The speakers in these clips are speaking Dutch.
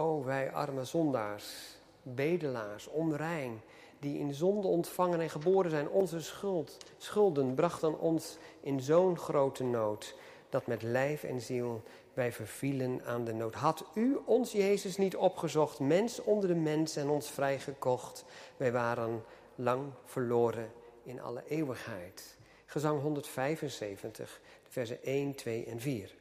O wij arme zondaars, bedelaars, onrein, die in zonde ontvangen en geboren zijn, onze schuld, schulden brachten ons in zo'n grote nood, dat met lijf en ziel wij vervielen aan de nood. Had u ons Jezus niet opgezocht, mens onder de mens en ons vrijgekocht, wij waren lang verloren in alle eeuwigheid. Gezang 175, versen 1, 2 en 4.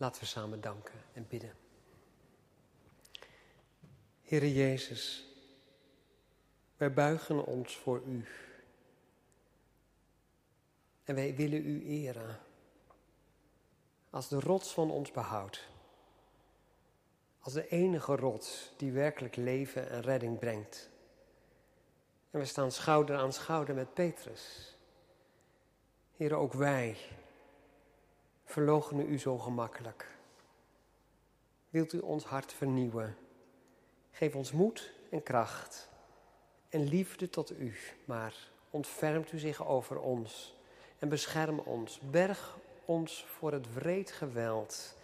Laten we samen danken en bidden. Heere Jezus, wij buigen ons voor U. En wij willen U eren als de rots van ons behoud. Als de enige rots die werkelijk leven en redding brengt. En we staan schouder aan schouder met Petrus. Heer, ook wij verloochenen U zo gemakkelijk. Wilt U ons hart vernieuwen? Geef ons moed en kracht en liefde tot U, maar ontfermt U zich over ons en bescherm ons. Berg ons voor het wreed geweld.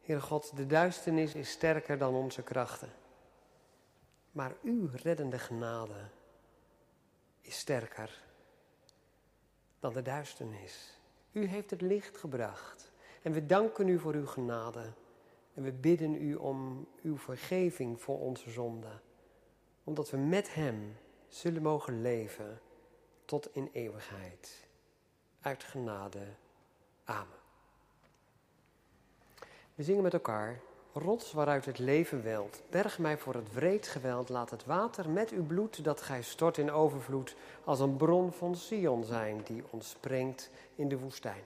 Heer God, de duisternis is sterker dan onze krachten. Maar uw reddende genade is sterker dan de duisternis. U heeft het licht gebracht. En we danken u voor uw genade. En we bidden u om uw vergeving voor onze zonden. Omdat we met hem zullen mogen leven tot in eeuwigheid. Uit genade. Amen. We zingen met elkaar. Rots waaruit het leven welt, berg mij voor het wreed geweld, laat het water met uw bloed dat gij stort in overvloed, als een bron van Sion zijn die ontspringt in de woestijn.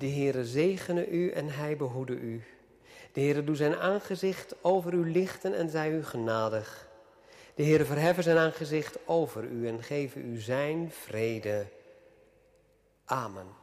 De Heere zegene u en hij behoede u. De Heere doe zijn aangezicht over u lichten en zij u genadig. De Heere verheffen zijn aangezicht over u en geven u zijn vrede. Amen.